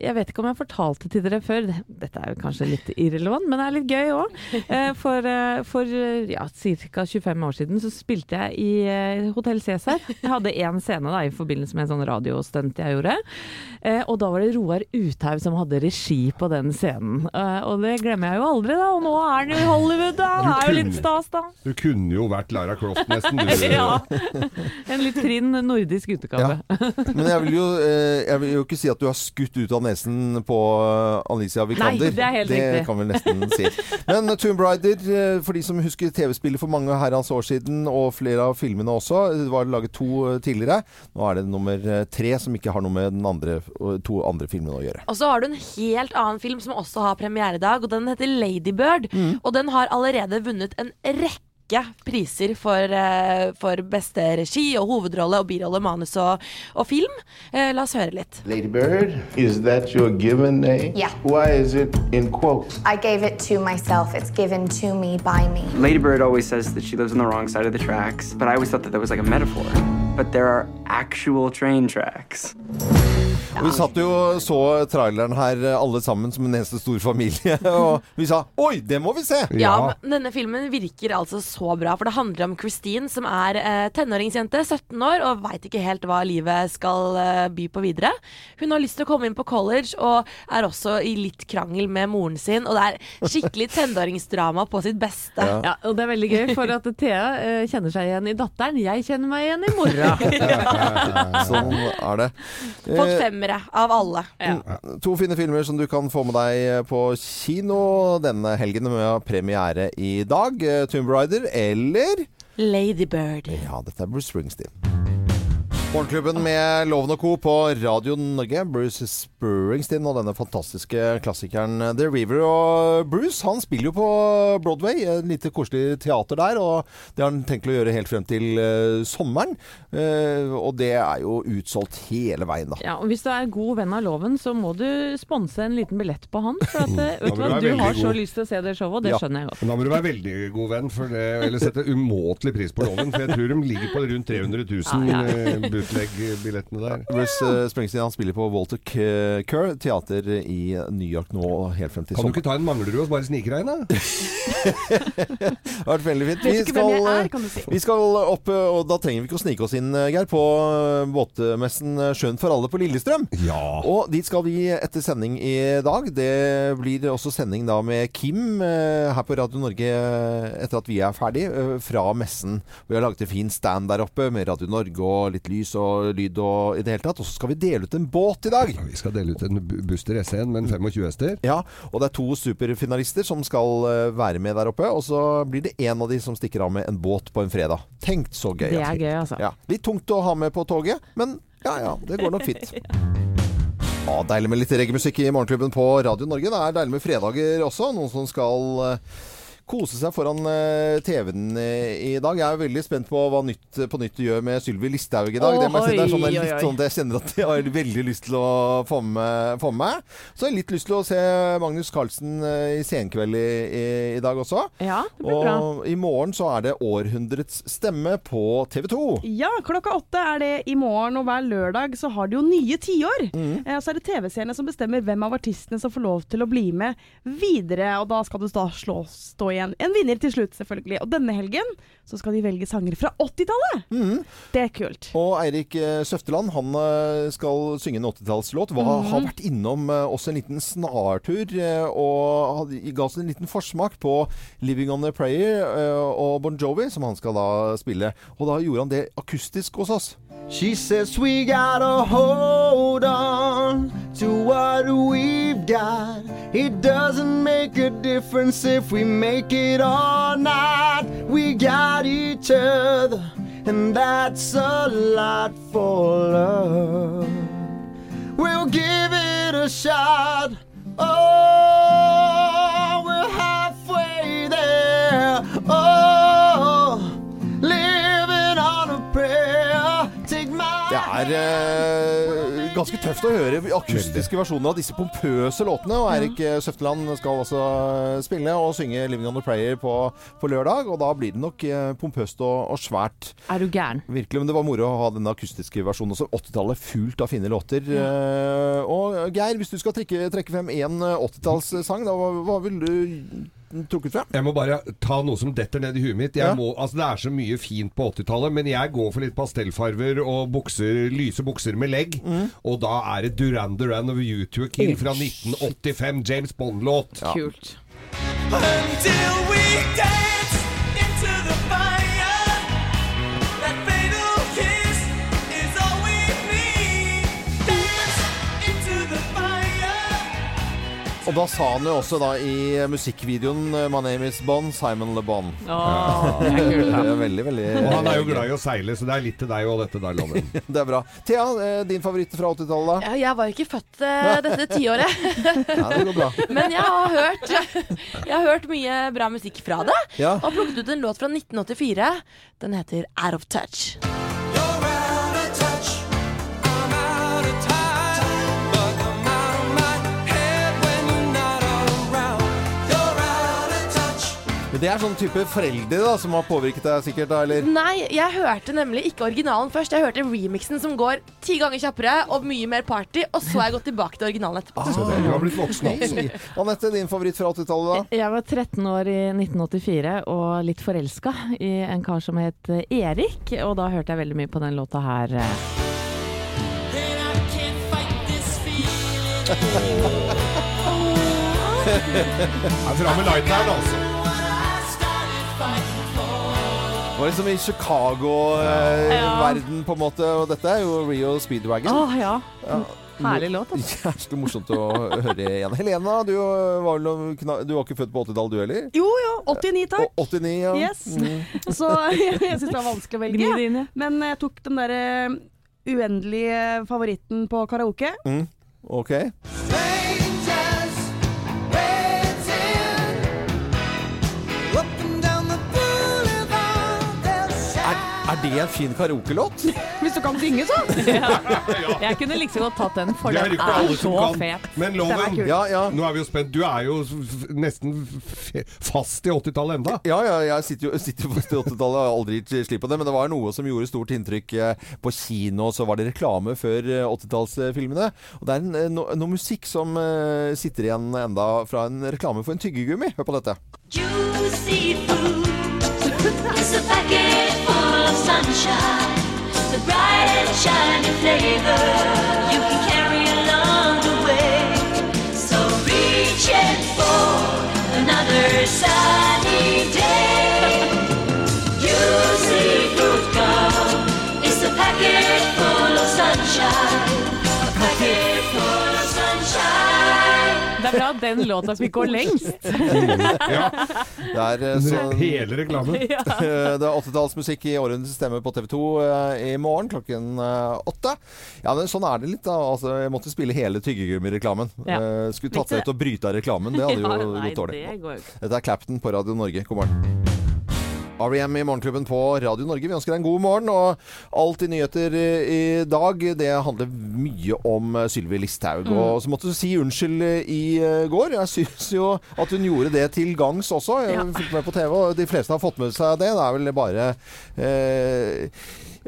jeg vet ikke om jeg fortalte til dere før, dette er jo kanskje litt irrelevant, men det er litt gøy òg. Eh, for eh, for eh, ja, ca. 25 år siden så spilte jeg i eh, Hotell Cæsar. Jeg hadde én scene da, i forbindelse med en sånn radiostunt jeg gjorde. Eh, og da var det Roar Uthaug som hadde regi på den scenen. Eh, og det glemmer jeg jo aldri, da. Og nå er han jo i Hollywood, da. Det er jo litt stas, da. Du kunne jo vært Lara Croft nesten, du. ja. En litt trinn nordisk utegave. Men jeg vil, jo, eh, jeg vil jo ikke si at du har skutt ut av nesen på eh, Alicia Vikander. Nei, det er helt riktig. kan vi nesten si. Men Tomb Raider, eh, for de som husker TV-spillet for mange herrens år siden, og flere av filmene også, det var laget to tidligere. Nå er det nummer tre som ikke har noe med den andre, to andre filmene å gjøre. Og så har du en helt annen film som også har premiere i dag, og den heter Ladybird. Og den har allerede vunnet en rekke priser for, eh, for beste regi og hovedrolle og birolle, manus og, og film. Eh, la oss høre litt. Lady Bird, is that your given name? Yeah. Why is it in quotes? I gave it to myself. It's given to me by me. Lady Bird always says that she lives on the wrong side of the tracks, but I always thought that that was like a metaphor. But there are actual train tracks. Og vi satt jo og så traileren her eh, alle sammen som en eneste stor familie, og vi sa 'oi, det må vi se'! Ja, men denne filmen virker altså så bra, for det handler om Christine, som er eh, tenåringsjente, 17 år, og veit ikke helt hva livet skal eh, by på videre. Hun har lyst til å komme inn på college, og er også i litt krangel med moren sin, og det er skikkelig tenåringsdrama på sitt beste. Ja. og det er veldig gøy, for at Thea eh, kjenner seg igjen i datteren. Jeg kjenner meg igjen i mora. sånn er det. Fått Eh, femmere av alle. To fine filmer som du kan få med deg på kino denne helgen med premiere i dag. Eh, Tomb Raider eller Ladybird. Ja, dette er Bruce Springsteen. Morgenklubben med Loven og Co. på Radio Norge. Bruce Springsteen og denne fantastiske klassikeren The River. Og Bruce han spiller jo på Broadway, et lite koselig teater der. Og det har han tenkt å gjøre helt frem til uh, sommeren. Uh, og det er jo utsolgt hele veien, da. Ja, og Hvis du er god venn av loven, så må du sponse en liten billett på han. For at, eh, vet du hva, du har så lyst til å se det showet, og det Ja. skjønner jeg godt. Men da må du være veldig god venn, for det, eller sette umåtelig pris på loven. For jeg tror de ligger på rundt 300 000 Ja, ja. Bootleg-billettene der. Bruce eh, Springsteen han spiller på Walter Kerr teater i New York nå helt frem til Kan du ikke ta en Manglerud og bare snike deg inn, da? Det har vært veldig fint. Vi skal, er, si. vi skal opp, og da trenger vi ikke å snike oss inn, eh, Geir, på eh, båtmessen Sjøen for alle på Lillestrøm. Ja. Og dit skal vi etter sending i dag. Det blir også sending da med Kim her på Radio Norge etter at vi er ferdig, fra messen. Vi har laget en fin stand der oppe med Radio Norge og litt lys og lyd og i det hele tatt. Og så skal vi dele ut en båt i dag. Vi skal dele ut en Buster S1 med en 25 hester. Ja, og det er to superfinalister som skal eh, være med der oppe. Og så blir det en av de som stikker av med en båt på en fredag. Tenk så gøy. Det er gøy, altså. Ja, litt tungt å ha med på toget, men ja ja, det går nok fint. Ja, deilig med litt reggaemusikk i Morgenklubben på Radio Norge. Det er deilig med fredager også. Noen som skal eh, kose seg foran eh, TV-en eh, i dag. Jeg er veldig spent på hva Nytt på Nytt gjør med Sylvi Listhaug i dag. det må jeg si. Det er sånn, litt oi. sånn at jeg kjenner at jeg har veldig lyst til å få med, få med. Så jeg har litt lyst til å se Magnus Carlsen eh, i Senkveld i, i, i dag også. Ja, det blir Og bra. i morgen så er det Århundrets stemme på TV 2. Ja, klokka åtte er det i morgen, og hver lørdag så har de jo nye tiår. Mm. Eh, så er det TV-seerne som bestemmer hvem av artistene som får lov til å bli med videre. Og da skal du da slå, stå igjen en vinner til slutt, selvfølgelig. Og denne helgen så skal de velge sanger fra 80-tallet. Det er kult. Og Eirik eh, Søfteland han eh, skal synge en 80-tallslåt. Hva Mhm. Har vært innom oss en liten snartur eh, og ga oss en liten forsmak på 'Living On A Prayer' eh, og Bon Jovi, som han skal da spille. Og da gjorde han det akustisk hos oss. She says we gotta hold on to what we've got. It doesn't make a difference if we make it or not. We got each other, and that's a lot for love. We'll give it a shot. Oh, we're halfway there. Oh, living on a prayer. Take my Det er ganske tøft å høre akustiske versjoner av disse pompøse låtene. Og Eirik eh, Søfteland skal også eh, spille og synge 'Living on a Prayer' på, på lørdag. Og da blir det nok eh, pompøst og, og svært. Er du gæren? Virkelig, men det var moro å ha denne akustiske versjonen også. 80-tallet fullt av fine låter. Ja. og Geir, hvis du skal trekke, trekke frem én 80-tallssang, hva, hva vil du trukket frem? Jeg må bare ta noe som detter ned i huet mitt. Jeg Ja. må, altså det er så mye fint på 80-tallet, men jeg går for litt pastellfarver og bukser, lyse bukser med legg. Og da er det Duran Duran of You to a Kill fra 1985. James Bond-låt. Kult. Until we dance Og da sa han jo også da i musikkvideoen eh, 'My name is Bond', Simon Le Bon. Åh, det er kult, da. Veldig, veldig Og han er jo glad i å seile, så det er litt til deg og dette der, Loven. Det er bra. Thea, eh, din favoritt fra 80-tallet? da? Ja, jeg var ikke født eh, dette tiåret. Ja, det går bra. Men jeg har hørt Jeg har hørt mye bra musikk fra det. Ja. Og plukket ut en låt fra 1984. Den heter Out of Touch. Det er sånn type foreldre da, som har påvirket deg sikkert, da, eller? Nei, jeg hørte nemlig ikke originalen først. Jeg hørte remixen som går ti ganger kjappere og mye mer party. Og så har jeg gått tilbake til originalen etterpå. Så det, du har blitt voksen altså. Anette, din favoritt fra 80-tallet da? Jeg var 13 år i 1984 og litt forelska i en kar som het eh, Erik, og da hørte jeg veldig mye på den låta her. Det er Fram med lighteren, altså. Det var liksom i Chicago-verden på en måte, og dette er jo Rio Speedwagon. Åh, ja. Ja. Herlig låt, altså. Jævlig morsomt å høre igjen. Helena, du var, du var ikke født på 80-tallet du heller? Jo, jo. 89, takk. Og 89, ja. Yes. Mm. Så jeg syns det var vanskelig å velge. Inn, ja. Men jeg tok den derre uendelige favoritten på karaoke. Mm. Ok. Er, er det en fin karaokelåt? Hvis du kan synge, så! Jeg kunne like godt tatt den, for Det den er ikke er så kan. fet. Men Den er Loven, kul. Ja, ja. nå er vi jo spent. Du er jo f- nesten f- fast i 80-tallet enda. Ja, ja, jeg sitter jo, sitter jo fast i 80-tallet og har aldri gitt slipp på det. Men det var noe som gjorde stort inntrykk eh, på kino. Så var det reklame før eh, 80-tallsfilmene. Og det er en, eh, no, noe musikk som eh, sitter igjen enda fra en reklame for en tyggegummi. Hør på dette. Juicy food. It's a full of sunshine. The bright and shiny flavor you can carry along the way. So reach in for another sunny day. Den låta fikk gå lengst. ja. Det er, eh, så, Hele reklamen. Ja. det er 80-tallsmusikk i Århundrets stemme på TV 2 eh, i morgen klokken eh, åtte. Ja, men sånn er det litt, da. Altså, jeg måtte spille hele tyggegummireklamen. Ja. Eh, skulle tatt seg ut og bryte av reklamen. Det hadde jo Ja, nei, gått dårlig. det går. Dette er Clapton på Radio Norge. God morgen. R.E.M. i Morgenklubben på Radio Norge. Vi ønsker deg en god morgen. Og alt i nyheter i, dag, det handler mye om eh, Sylvi Listhaug. Mm. Og så måtte du si unnskyld eh, i eh, går. Jeg syns jo at hun gjorde det til gangs også. Jeg Ja. fulgte med på TV, og de fleste har fått med seg det. Det er vel bare eh,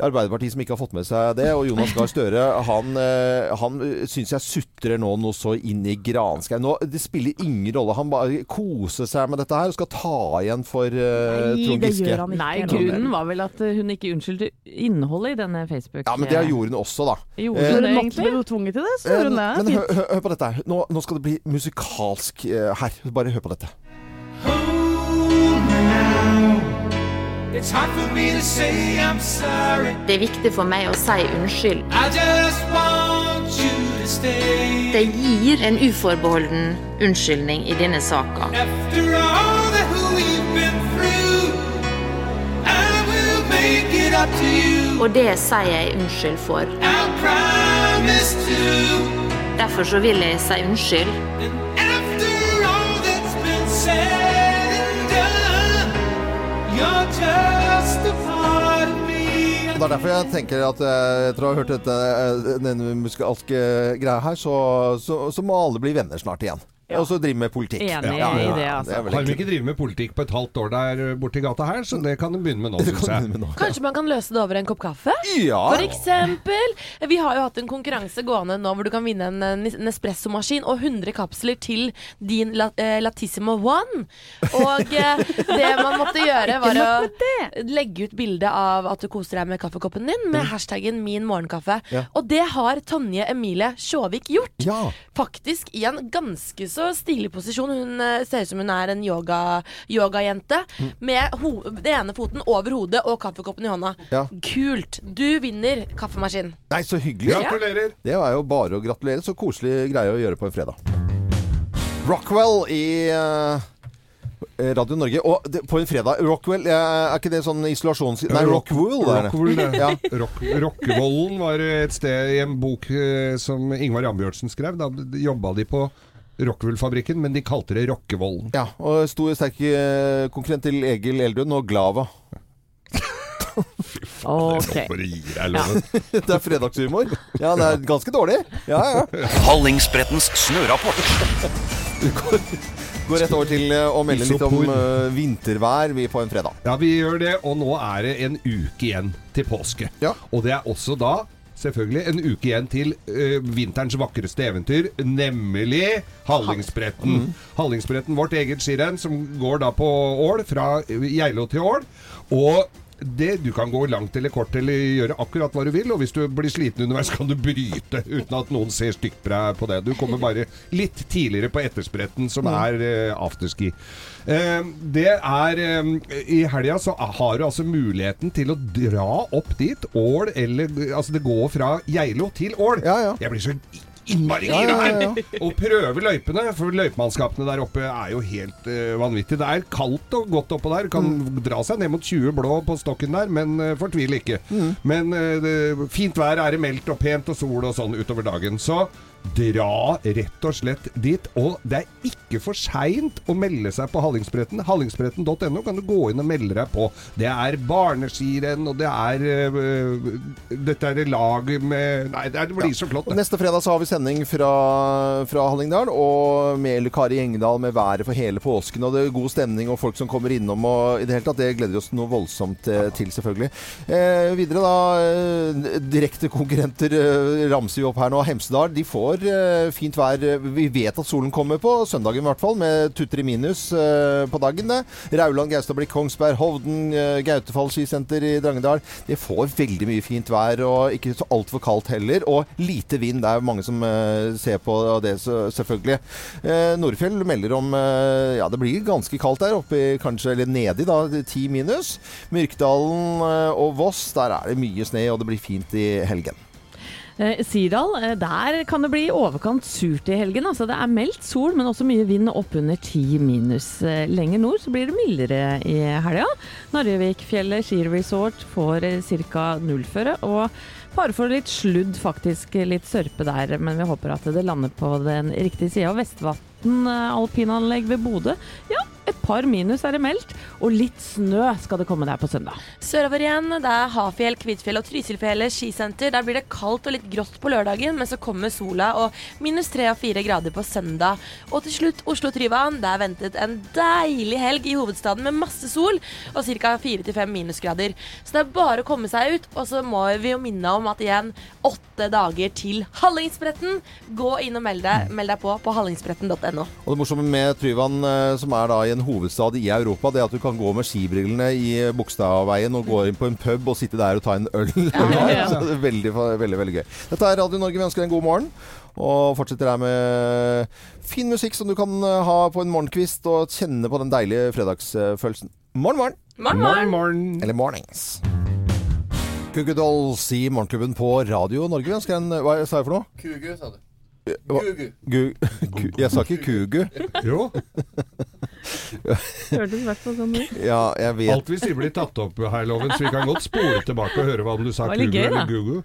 Arbeiderpartiet som ikke har fått med seg det. Og Jonas Gahr Støre han, eh, han syns jeg sutrer nå noe så inn i granskauen. Det spiller ingen rolle. Han bare koser seg med dette her og skal ta igjen for uh, Trond det Giske. gjør han ikke. Nei, grunnen var vel at eh, hun ikke unnskyldte innholdet i denne Facebook. Ja, men det gjorde hun også, da. Gjorde Eh, hun eh, det egentlig? tvunget til det, så gjorde hun det. men hør, hør på dette her. Nå, nå skal det bli musikalsk uh, her. Bare hør på dette. Det er viktig for meg å si unnskyld. Det gir en uforbeholden unnskyldning i denne saka. Og det sier jeg unnskyld for. Derfor så vil jeg si unnskyld. Det er derfor jeg tenker at eh, etter å ha hørt dette, eh, denne musikalske greia her, så, så, så må alle bli venner snart igjen. Og så drive med politikk. Enig Ja, ja, i det, altså. Har de ikke drevet med politikk på et halvt år der borti gata her, så det kan de begynne med nå, syns jeg. Kanskje man kan løse det over en kopp kaffe? Ja. For eksempel. Vi har jo hatt en konkurranse gående nå hvor du kan vinne en eh, Nespresso-maskin og 100 kapsler til din eh, Latissimo One. Og eh, det man måtte gjøre, var å legge ut bilde av at du koser deg med kaffekoppen din med hashtaggen 'min morgenkaffe'. Ja. Og det har Tonje Emilie Sjåvik gjort. Ja. Faktisk i en ganske så stilig posisjon. Hun eh, ser ut som hun er en yoga- yogajente med ho det ene foten over hodet og kaffekoppen i hånda. Ja. Kult! Du vinner kaffemaskin. Nei, så hyggelig. Gratulerer. Det var jo bare å gratulere. Så koselig greie å gjøre på en fredag. Rockwell i uh, Radio Norge. Og det, på en fredag Rockwell, er ikke det sånn isolasjons... Nei, Rockwool. Rockwool. Ja. Rock, Rockvollen var et sted i en bok som Ingvar Ambjørnsen skrev. Da jobba de på Rockwool-fabrikken, men de kalte det Rockevollen. ja, og stor sterk eh, konkurrent til Egil Eldrun og Glava. Fy Ok. Bare gi deg ja. det er fredagshumor. Ja, det er ganske dårlig. Ja, ja. Hallingsbrettens snørapport. Går rett over til eh, å melde litt om eh, vintervær vi på en fredag. Ja, vi gjør det, og nå er det en uke igjen til påske. Ja. Og det er også da selvfølgelig en uke igjen til uh, vinterens vakreste eventyr, nemlig Hallingsbretten. Hallingsbretten, vårt eget skirenn, som går da på Ål, fra Geilo til Ål. Og det, du kan gå langt eller kort eller gjøre akkurat hva du vil, og hvis du blir sliten underveis, kan du bryte uten at noen ser stygt på det. Du kommer bare litt tidligere på etterspretten, som er uh, afterski. Uh, det er eh, I helga så har du altså muligheten til å dra opp dit. Ål eller Altså, det går fra Geilo til Ål. Jeg blir så innmari gira ja, ja, ja, Og prøve løypene, for løypemannskapene der oppe er jo helt uh, vanvittig. Det er kaldt og godt oppå der. Kan dra seg ned mot 20 blå på stokken der, men uh, fortvil ikke. Men uh, det, fint vær er det meldt, og pent og sol og sånn utover dagen. Så dra rett og slett dit. Og det er ikke for seint å melde seg på Hallingsbretten. Hallingsbretten.no kan du gå inn og melde deg på. Det er barneskirenn, og det er eh, Dette er lag med Nei, det, blir så flott. Det. Neste fredag så har vi sending fra, fra Hallingdal, og med eller Kari Engedal med været for hele påsken. Og det er god stemning og folk som kommer innom. og i Det hele tatt, det gleder vi oss noe voldsomt ja. til, selvfølgelig. Eh, videre da, eh, direkte konkurrenter eh, ramser vi opp her nå. Hemsedal de får eh, fint vær. Vi vet at solen kommer på søndagen i hvert fall, med tutter i minus eh, på dagen. Rauland, Gaustablikk, Kongsberg, Hovden, eh, Gautefall skisenter i Drangedal. Det får veldig mye fint vær, og ikke så altfor kaldt heller. Og lite vind. Det er mange som ser på det, selvfølgelig. Nordfjell melder om Ja, det blir ganske kaldt der oppe, kanskje, eller nedi, da. 10 minus. Myrkdalen og Voss, der er det mye snø, og det blir fint i helgen. Eh, Sirdal, eh, der kan det bli overkant surt i helgen. Altså, det er meldt sol, men også mye vind oppunder 10 minus. Eh, lenger nord så blir det mildere i helga. Narvikfjellet skiresort får eh, ca. nullføre. Og fare for litt sludd, faktisk. Litt sørpe der, men vi håper at det lander på den riktige sida. Vestvatn alpinanlegg ved Bodø. Ja, et par minus er det meldt. Og litt snø skal det komme der på søndag. Sørover igjen. Det er Hafjell, Kvitfjell og Trysilfjellet skisenter. Der blir det kaldt og litt grått på lørdagen, men så kommer sola og minus tre og fire grader på søndag. Og til slutt Oslo-Tryvann. Det er ventet en deilig helg i hovedstaden med masse sol og ca. fire til fem minusgrader. Så det er bare å komme seg ut. Og så må vi jo minne om at igjen åtte dager til Hallingsbretten. Gå inn og meld deg, meld deg på på hallingsbretten.no. Og det morsomme med Tryvann, eh, som er da i en hovedstad i Europa, det at du kan gå med skibrillene i Bogstadveien og gå inn på en pub og sitte der og ta en øl. ja. Så det er veldig, veldig, veldig gøy. Dette er Radio Norge. Vi ønsker deg en god morgen. Og fortsetter her med fin musikk som du kan eh, ha på en morgenkvist og kjenne på den deilige fredagsfølelsen. Morgen, morgen! Morgen, morgen. morgen. Eller mornings. Kuku Dolls i Morgenklubben på Radio Norge. Vi ønsker en Hva sa jeg for noe? Kugu, sa du. Gugu. Gu- Jeg sa ikke Kugu. Jo. Hørtes i hvert fall sånn ut. Ja, jeg vet. Alt vi sier blir tatt opp her, Loven, så vi kan godt spole tilbake og høre hva om du sa Kugu da. eller Gugu.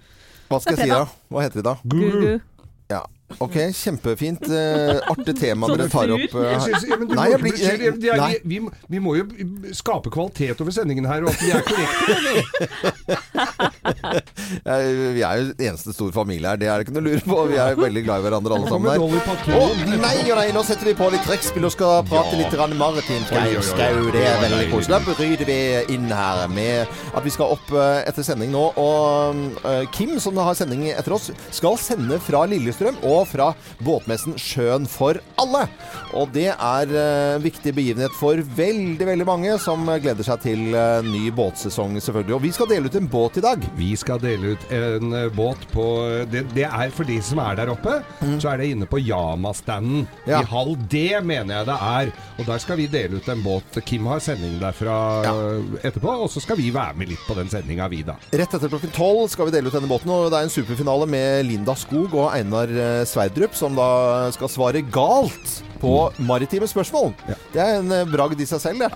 Hva skal jeg si da? Hva heter det da? Gugu. Ja. Ok, kjempefint. Uh, artig tema dere tar opp. Jeg synes, ja, Nei, må, blir jeg, jeg, jeg, Nei. vi, vi må jo skape kvalitet over sendingen her, og at vi er korrekte. Vi er jo eneste stor familie her, det er det ikke noe å lure på. Vi er veldig glad i hverandre alle sammen her. Oh, nei og nei, nå setter vi på litt trekkspill og skal prate litt maritimt. Skau, det er veldig koselig. Da bryter vi inn her med at vi skal opp eh, etter sending nå. Og uh, Kim, som har sending etter oss, skal sende fra Lillestrøm og fra båtmessen Sjøen for alle. Og det er eh, en viktig begivenhet for veldig, veldig mange som gleder seg til eh, ny båtsesong, selvfølgelig. Og vi skal dele ut en båt i dag. Vi skal dele ut en eh, båt på det, det er for de som er der oppe. Så er det inne på Yama-standen. Ja. I halv D mener jeg det er. Og der skal vi dele ut en båt. Kim har sending derfra etterpå. Og så skal vi være med litt på den sendinga, vi da. Rett etter klokken tolv skal vi dele ut denne båten, og det er en superfinale med Linda Skog og Einar eh, Sverdrup, som da skal svare galt på maritime spørsmål. Det er en eh, bragd i seg selv, det.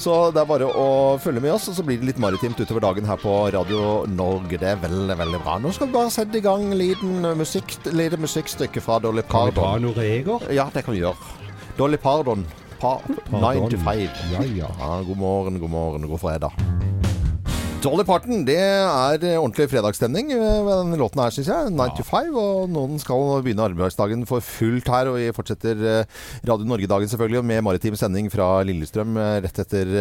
Så det er bare å følge med oss, og så blir det litt maritimt utover dagen her på Radio Norge. Det er veldig, veldig bra. Nå skal vi bare sette i gang liten eh, musikk, lite musikkstykke fra Dolly Kan vi ta noen regler? Ja, det kan vi gjøre. Dolly Pardon. Pa Pardon. 9 to 5. Ja, ja. God morgen, god morgen, god fredag. Dolly Parton, det er eh, ordentlig fredagsstemning eh, ved denne låten her, syns jeg. 95, og noen skal begynne arbeidsdagen for fullt her. Og vi fortsetter eh, Radio Norge-dagen selvfølgelig med maritim sending fra Lillestrøm rett etter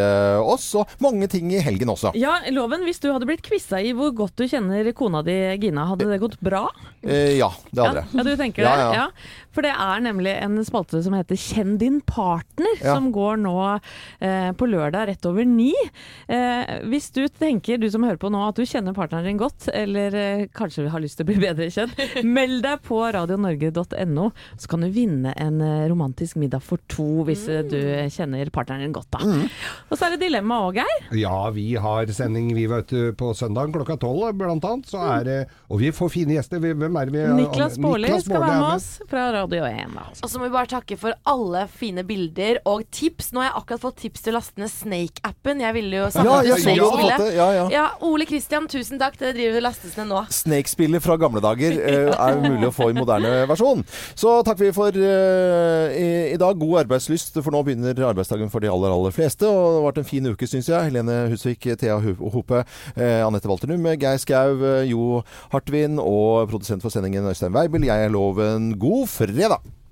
oss. Og mange ting i helgen også. Ja, Loven, hvis du hadde blitt quiza i hvor godt du kjenner kona di Gina, hadde det gått bra? Eh, ja, det hadde ja, jeg. ja, du tenker Ja, det? ja. Ja. For det er nemlig en spalte som heter Kjenn din partner, Ja. som går nå eh, på lørdag rett over ni. Eh, hvis du tenker, du som hører på nå, at du kjenner partneren din godt, eller eh, kanskje har lyst til å bli bedre kjent, meld deg på radionorge.no, så kan du vinne en eh, romantisk middag for to hvis mm. du kjenner partneren din godt. da. Mm. Og så er det dilemma òg, Geir. Ja, vi har sending vi vet du, på søndag klokka tolv, blant annet. Så er det, og vi får fine gjester. Hvem er vi Niklas Baarli skal være er med oss fra Radio 1. Da. Og så må vi bare takke for alle fine bilder og tips. Nå har jeg akkurat fått tips til å laste ned Snake-appen. Jeg ville jo sagt Ja, ja, ja, så Ja, ja. Ole Kristian, tusen takk. Det driver og lastes ned nå. Snake-spillet fra gamle dager uh, er mulig å få i moderne versjon. Så takker vi for uh, i, i dag. God arbeidslyst, for nå begynner arbeidsdagen for de aller, aller fleste. Og det har vært en fin uke, syns jeg. Helene Husvik, Thea Hope, uh, Anette Walternum, Geir Skau, Jo Hartvin og produsent for sendingen Øystein Weibel. Jeg er Loven. God fredag!